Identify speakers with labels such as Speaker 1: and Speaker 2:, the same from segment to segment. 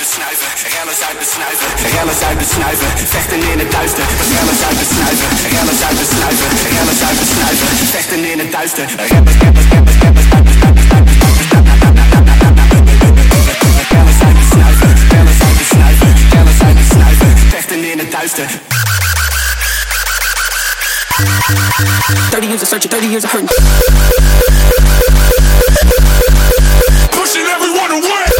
Speaker 1: besnuiven, rellen uit besnuiven, rellen uit besnuiven, vechten in het duister, rellen uit besnuiven, rellen uit besnuiven, rellen uit besnuiven, vechten in het duister, rappers, rappers, rappers, rappers, rappers, rappers, rappers, rappers, uit besnuiven, rellen uit besnuiven, rellen uit besnuiven, vechten in het duister. 30 years of searching, 30 years of hurting.
Speaker 2: Pushing everyone away.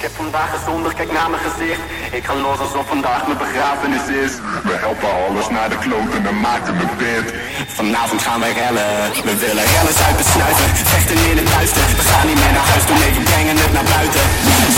Speaker 1: Ik heb vandaag gezondigd, kijk naar mijn gezicht. Ik ga los alsof vandaag mijn begrafenis is.
Speaker 3: We helpen alles naar de kloten en maken het beet.
Speaker 1: Vanavond gaan wij rellen. We willen rellen uit besnuiven. Vechten in het duister. We gaan niet meer naar huis toe, nee, we brengen het naar buiten.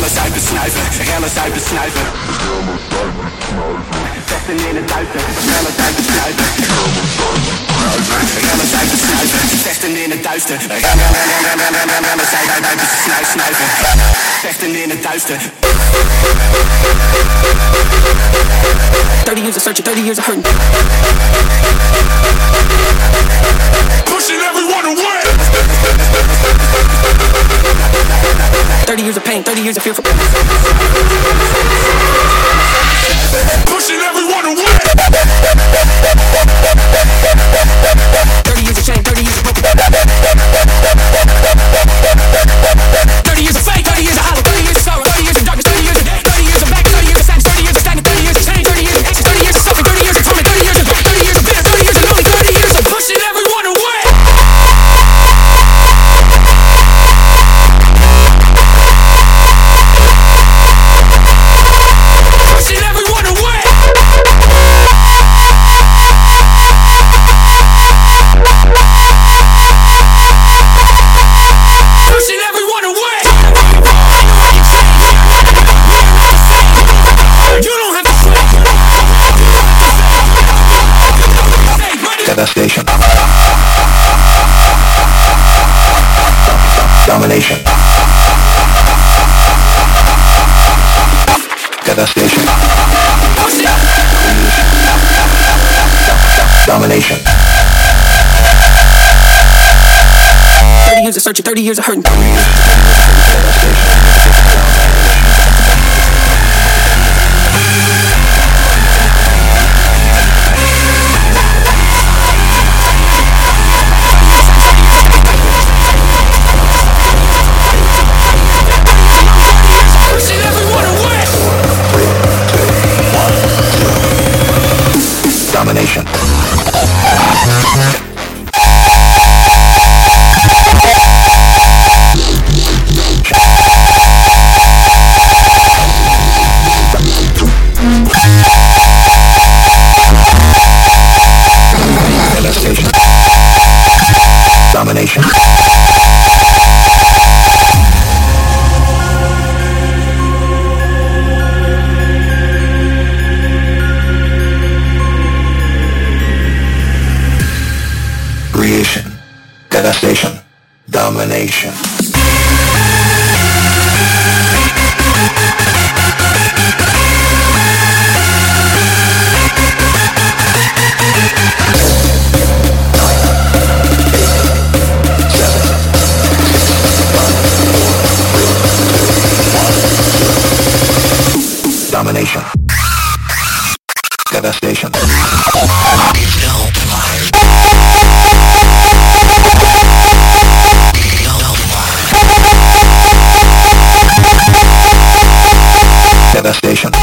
Speaker 1: hele zuipen snuiven, hele zuipen snuiven. Vechten in het duiven, hele zuipen snuiven. Hele zuipen snuiven, vechten in het duister. Hele zuipen snuiven, vechten in het duister. 30 years of searching, 30 years of hurting.
Speaker 2: Pushing everyone away!
Speaker 1: 30 years of pain, 30 years of fear for
Speaker 2: Pushing everyone away.
Speaker 1: 30 years of shame, 30 years of broken 30 years of fake,
Speaker 4: Devastation. Domination. Devastation. Domination.
Speaker 1: 30 years of searching, 30 years of hurting.
Speaker 5: station.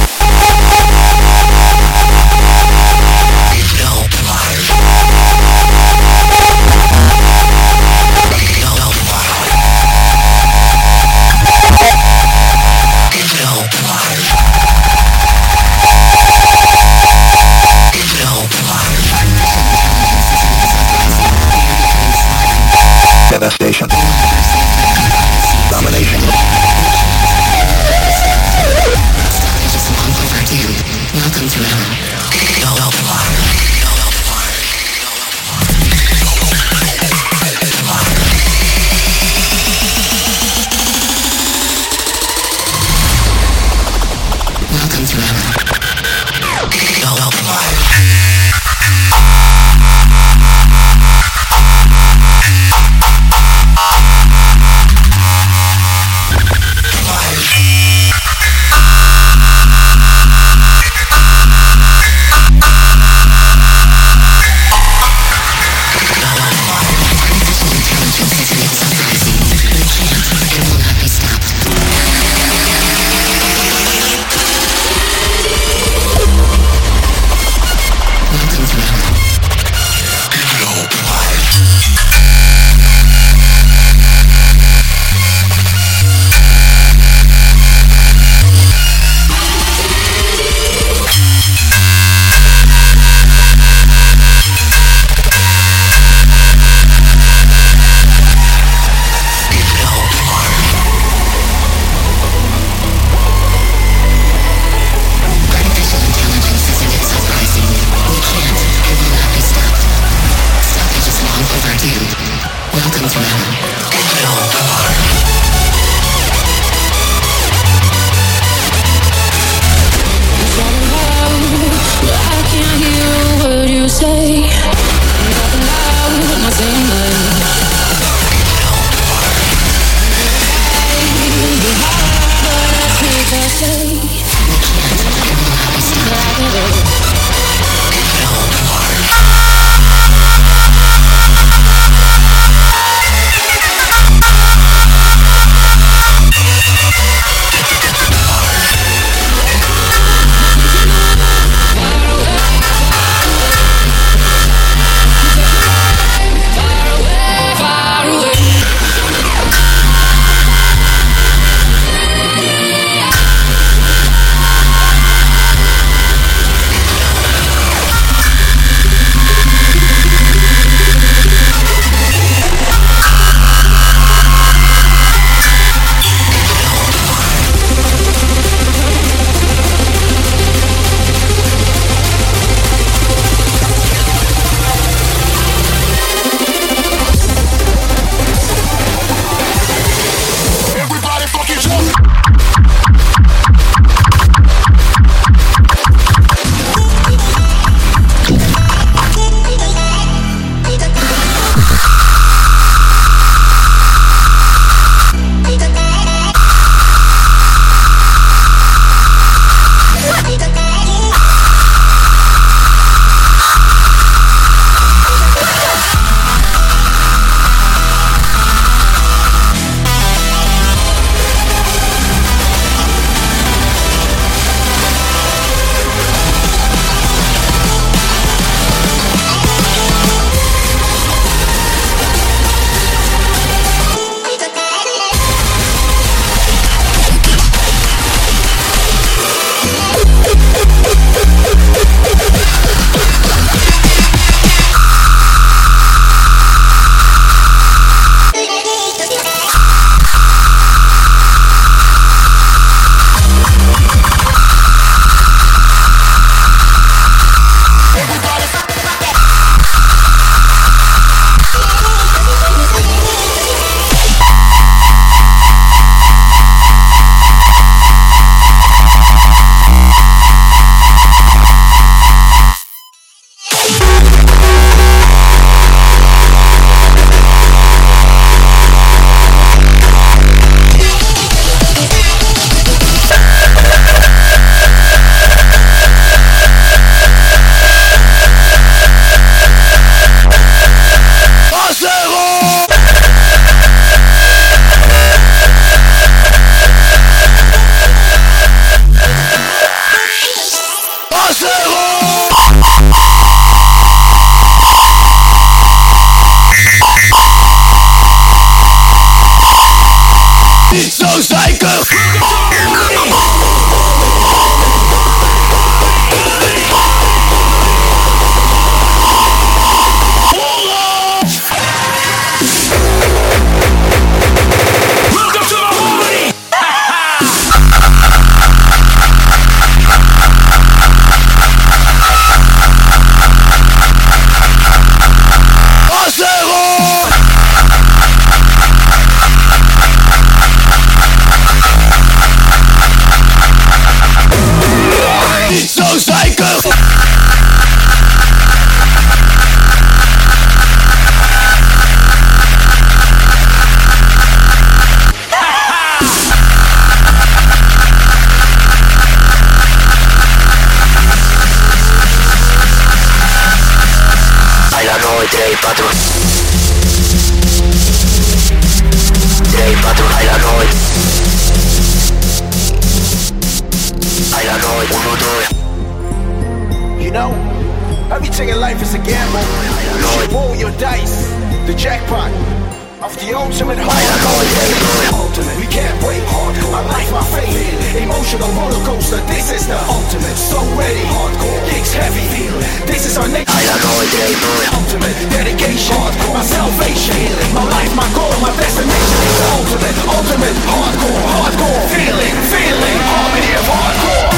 Speaker 6: Dice, the jackpot of the ultimate hardcore. Ultimate, we can't wait. Hardcore, my life, my fate. Emotional roller coaster. This is the ultimate. So ready. Hardcore, kicks heavy. This is our next. Ultimate dedication. Hardcore, my salvation. My life, my goal, my destination the ultimate. Ultimate hardcore, hardcore. Feeling, feeling, harmony of hardcore.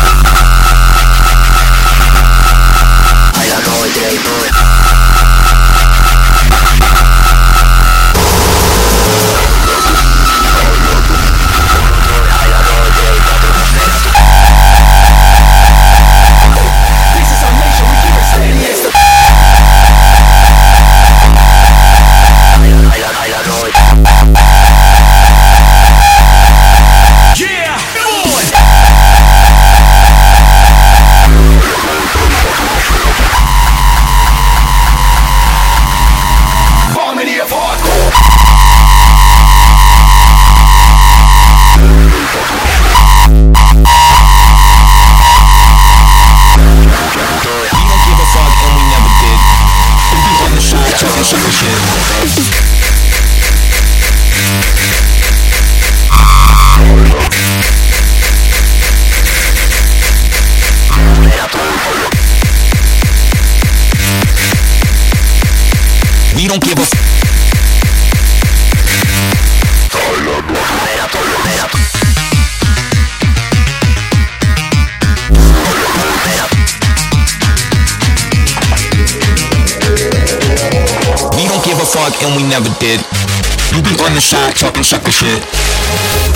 Speaker 6: Jay Boy. The
Speaker 7: talking sucker shit.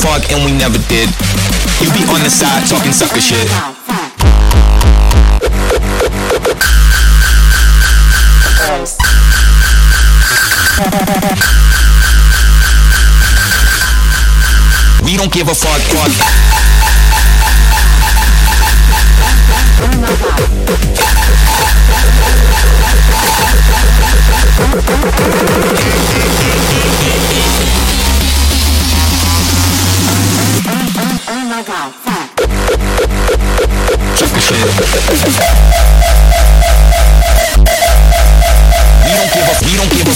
Speaker 7: Fuck and we never did. You be on the side talking sucker shit. We don't give a fuck. fuck. We don't give a. We don't give a.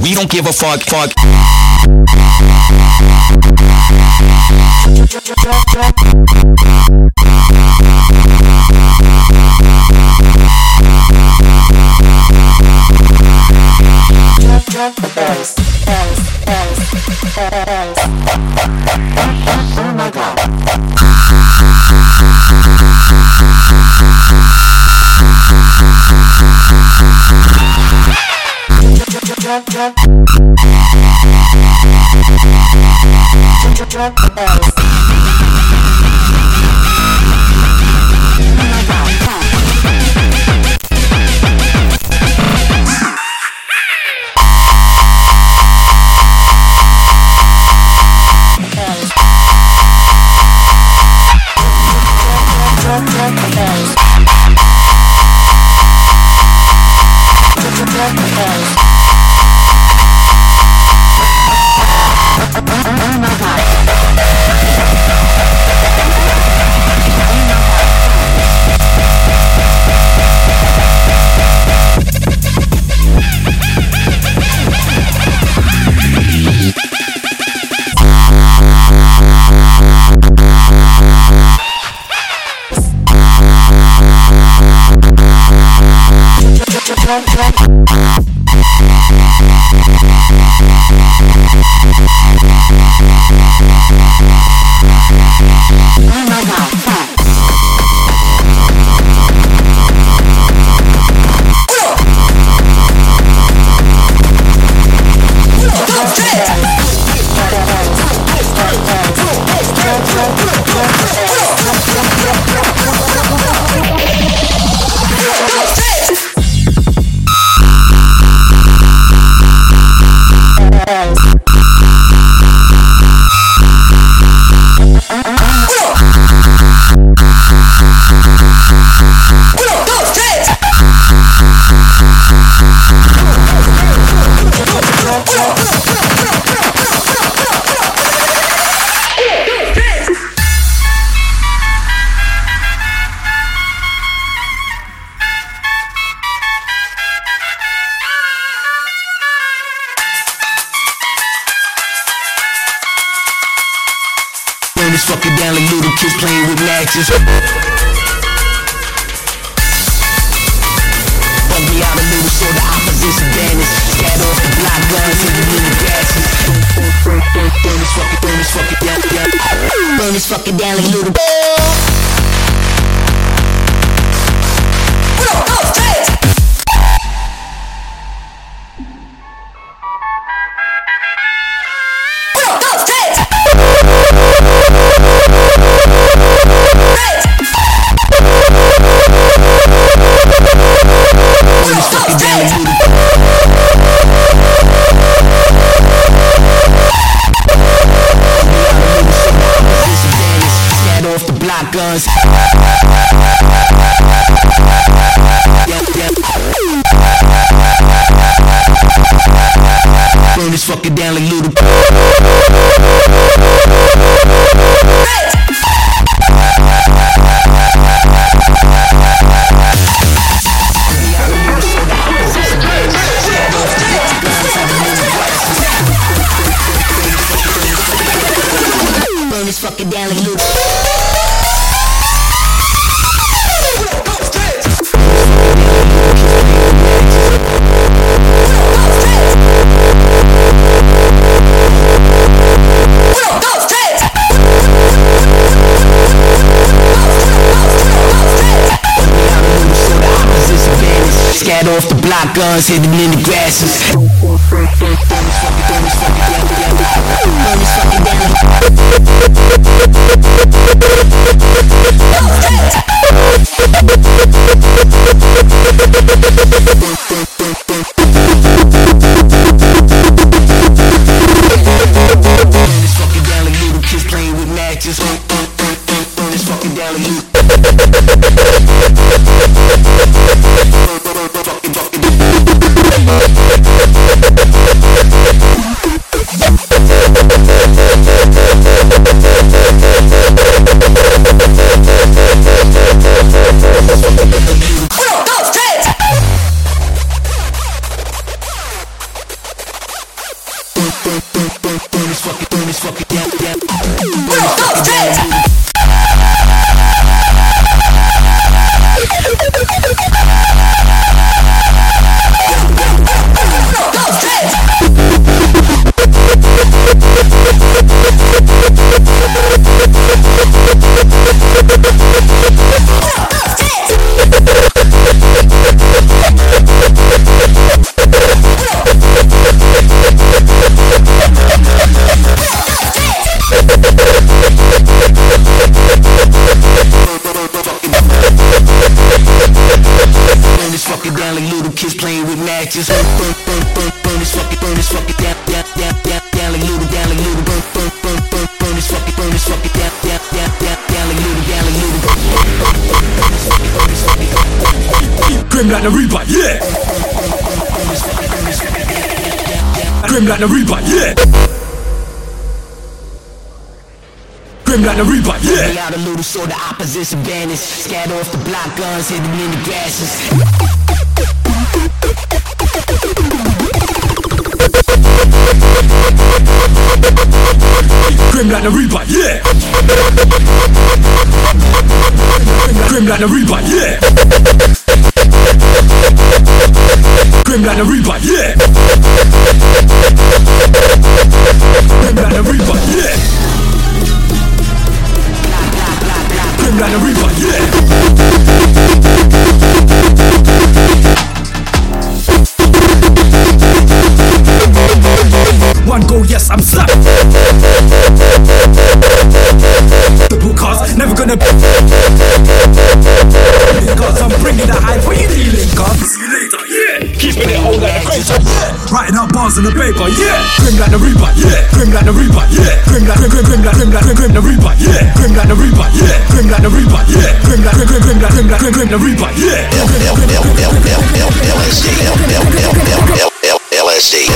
Speaker 7: We don't give a fuck. Fuck.
Speaker 8: Like little. Block guns,
Speaker 2: Grim like the Reaper, yeah. Grim like the Reaper, yeah.
Speaker 8: Out a little so the opposition vanish. Scatter off the block guns, hidden in the grasses.
Speaker 2: Grim like the Reaper, yeah. Grim like the Reaper, yeah. Grim like the Reaper, yeah. Grim like the Reaper, yeah. One go, yes, I'm stuck. The cars never gonna yeah. It old like a crazy. Writing up bars on the paper, yeah. Grim like the Reaper, yeah. Grim like the Reaper, yeah. Grim like grim, grim, grim like grim like grim, grim the Reaper, yeah. Grim like the Reaper, yeah. Grim like the Reaper, yeah. Grim like grim, grim, grim like grim like grim, grim the Reaper, yeah.
Speaker 9: LSD.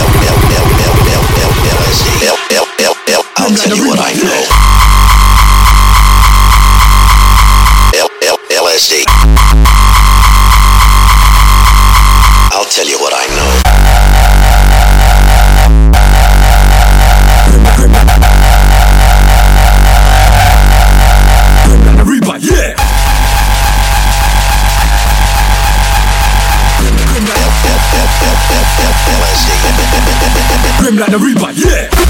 Speaker 9: I'll tell you what I know. LSD.
Speaker 3: Grim like the yeah. Yeah.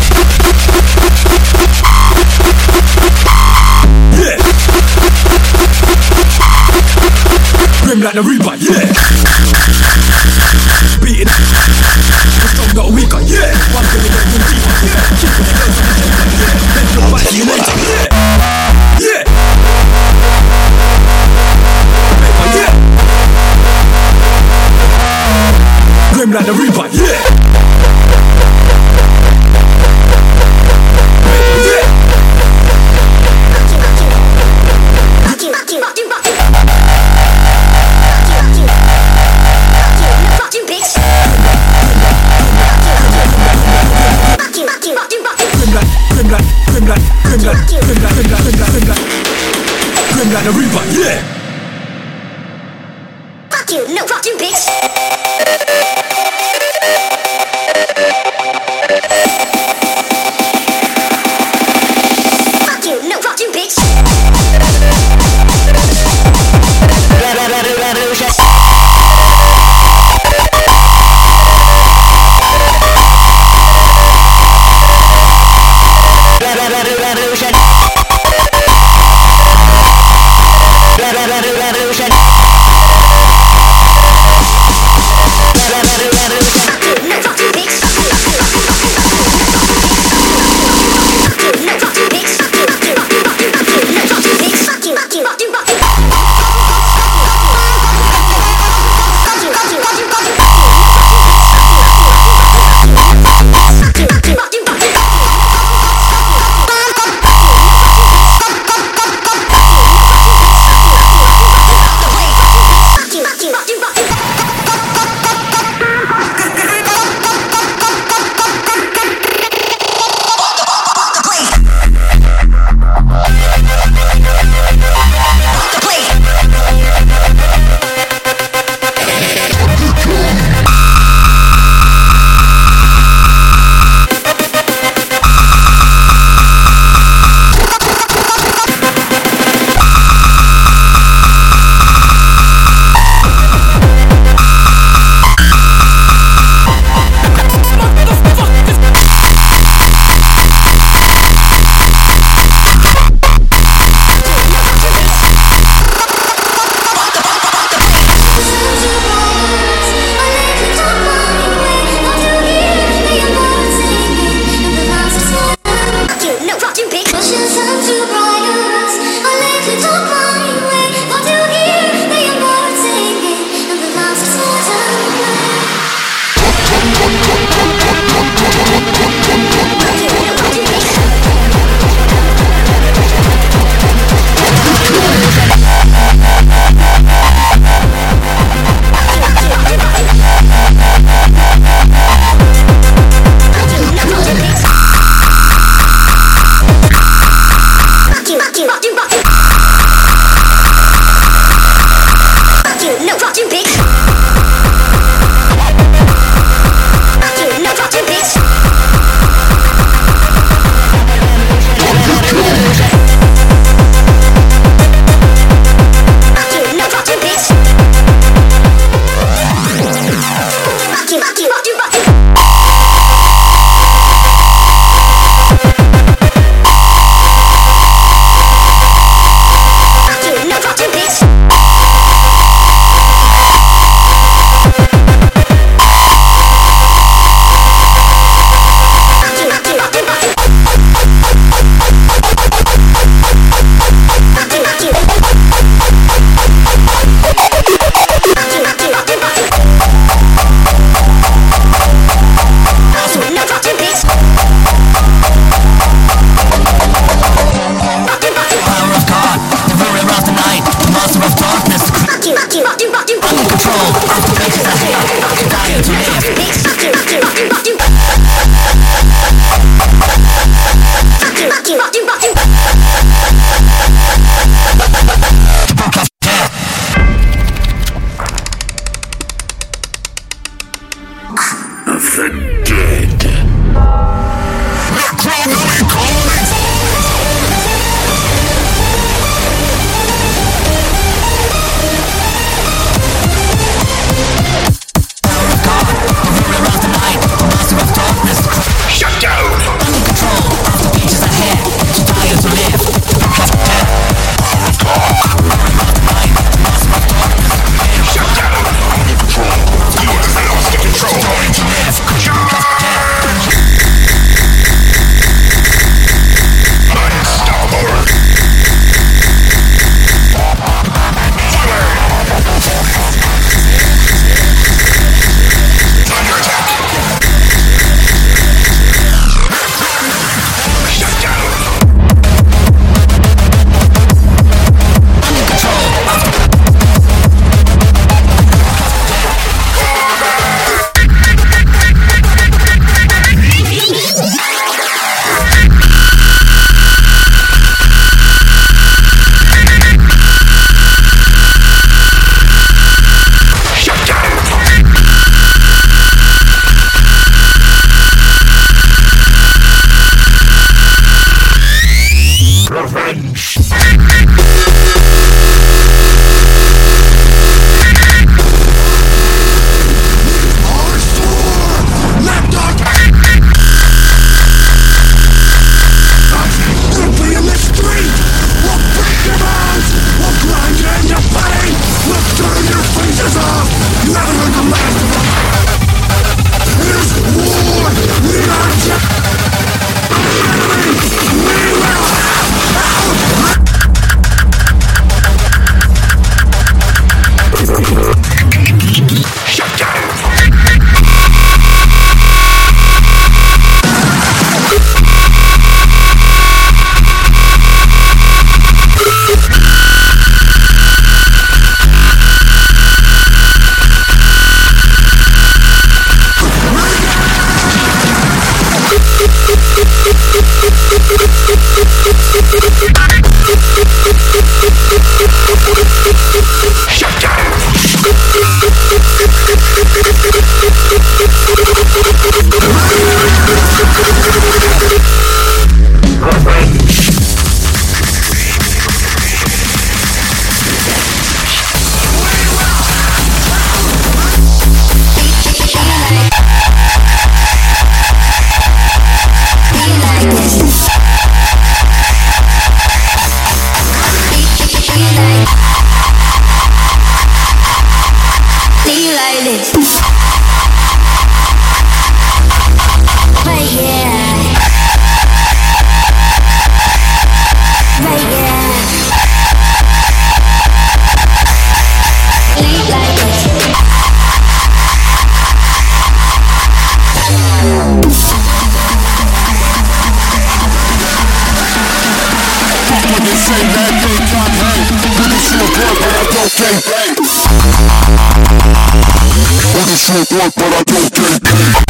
Speaker 3: Thank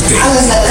Speaker 10: i was
Speaker 11: écoutez.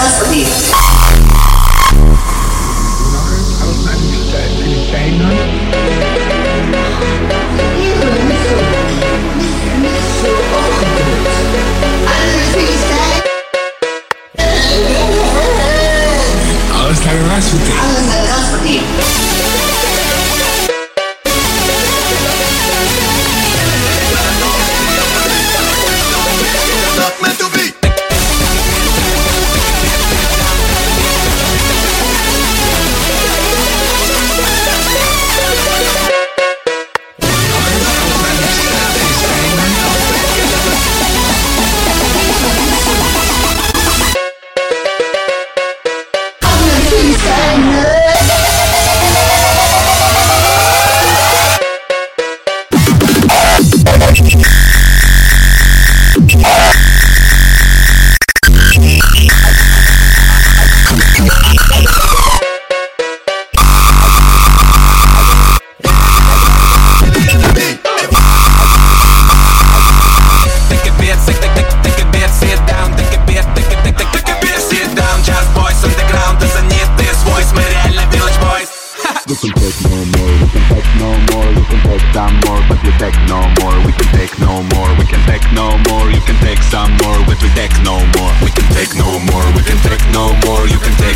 Speaker 11: can take some more, we can take no more. We can take no more, we can take no more, you can take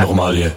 Speaker 10: Normalie.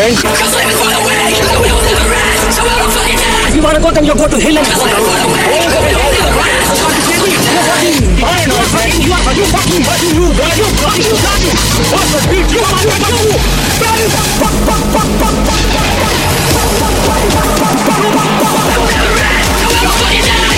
Speaker 12: Man? Cause life is far away, the will never rest, so I don't fucking die. If you wanna go, then you go to hell and Cause life is far away, the will never rest, so I don't fucking die. I know, fucking, you are, you fucking, fucking, you, bro, you fucking, you fucking, what's the beat, you are, you are, you, that is, fuck, fuck, fuck, fuck, fuck, Fuck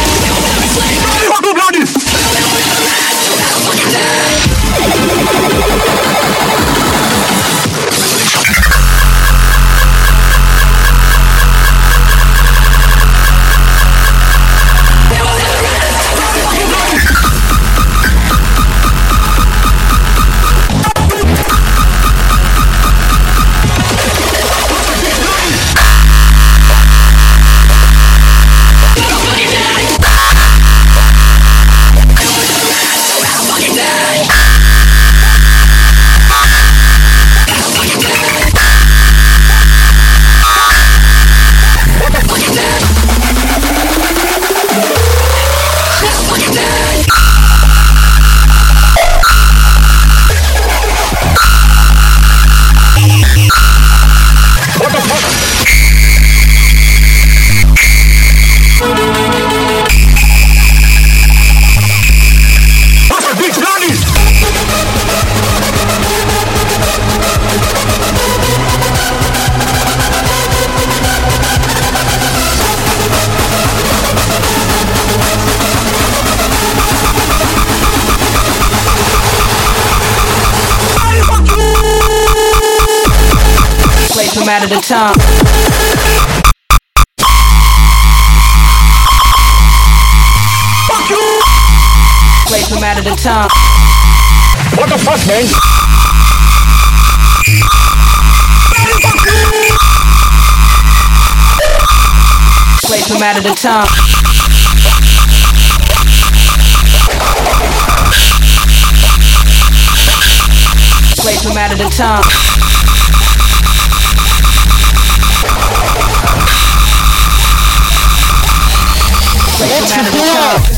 Speaker 13: No matter the
Speaker 12: you!
Speaker 13: Place no matter the time.
Speaker 12: What the fuck, man?
Speaker 13: Place no matter the time. Place no matter the time. Matter the time.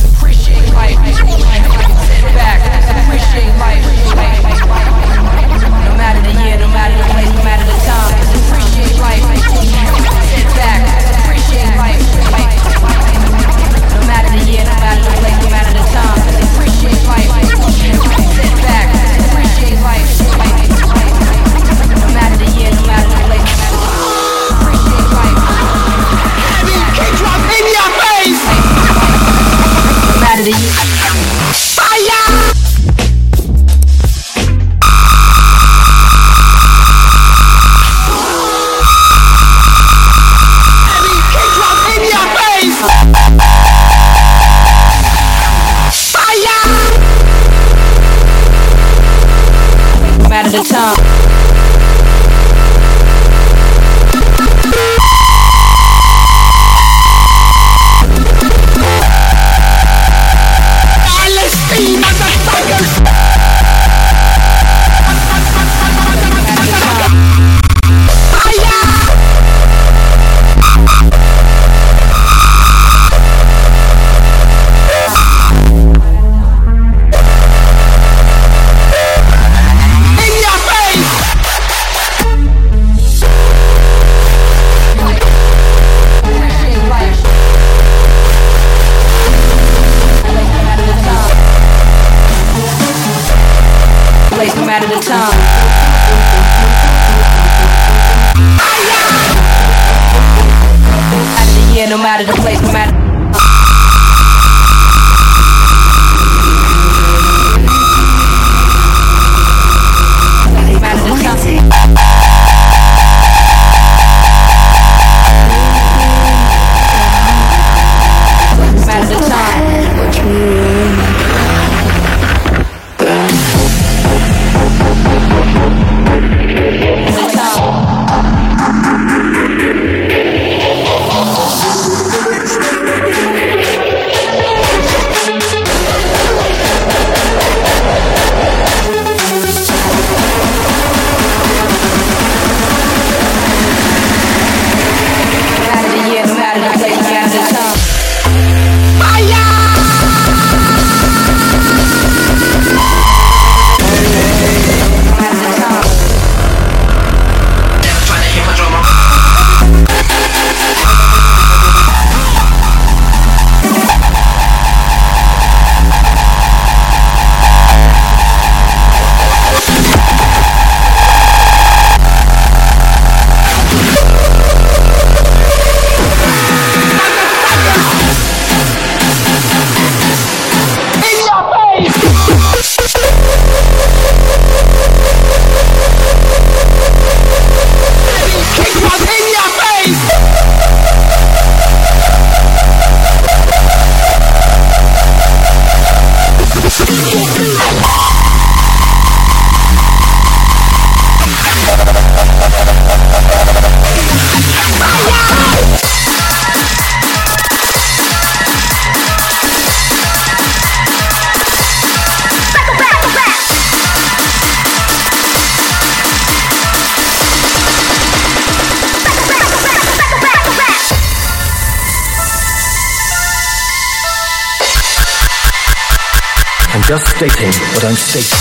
Speaker 14: Just stating what I'm stating.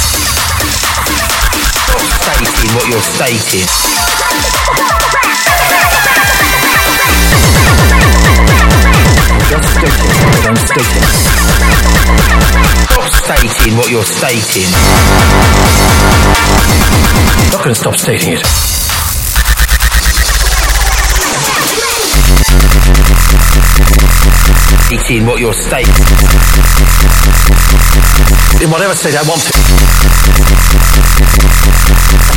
Speaker 14: Stop stating what you're stating. Just stating what I'm stating. Stop stating what you're stating. Not going to stop stating it. Stating what you're stating. In whatever state I want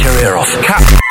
Speaker 14: your ear off. Cut.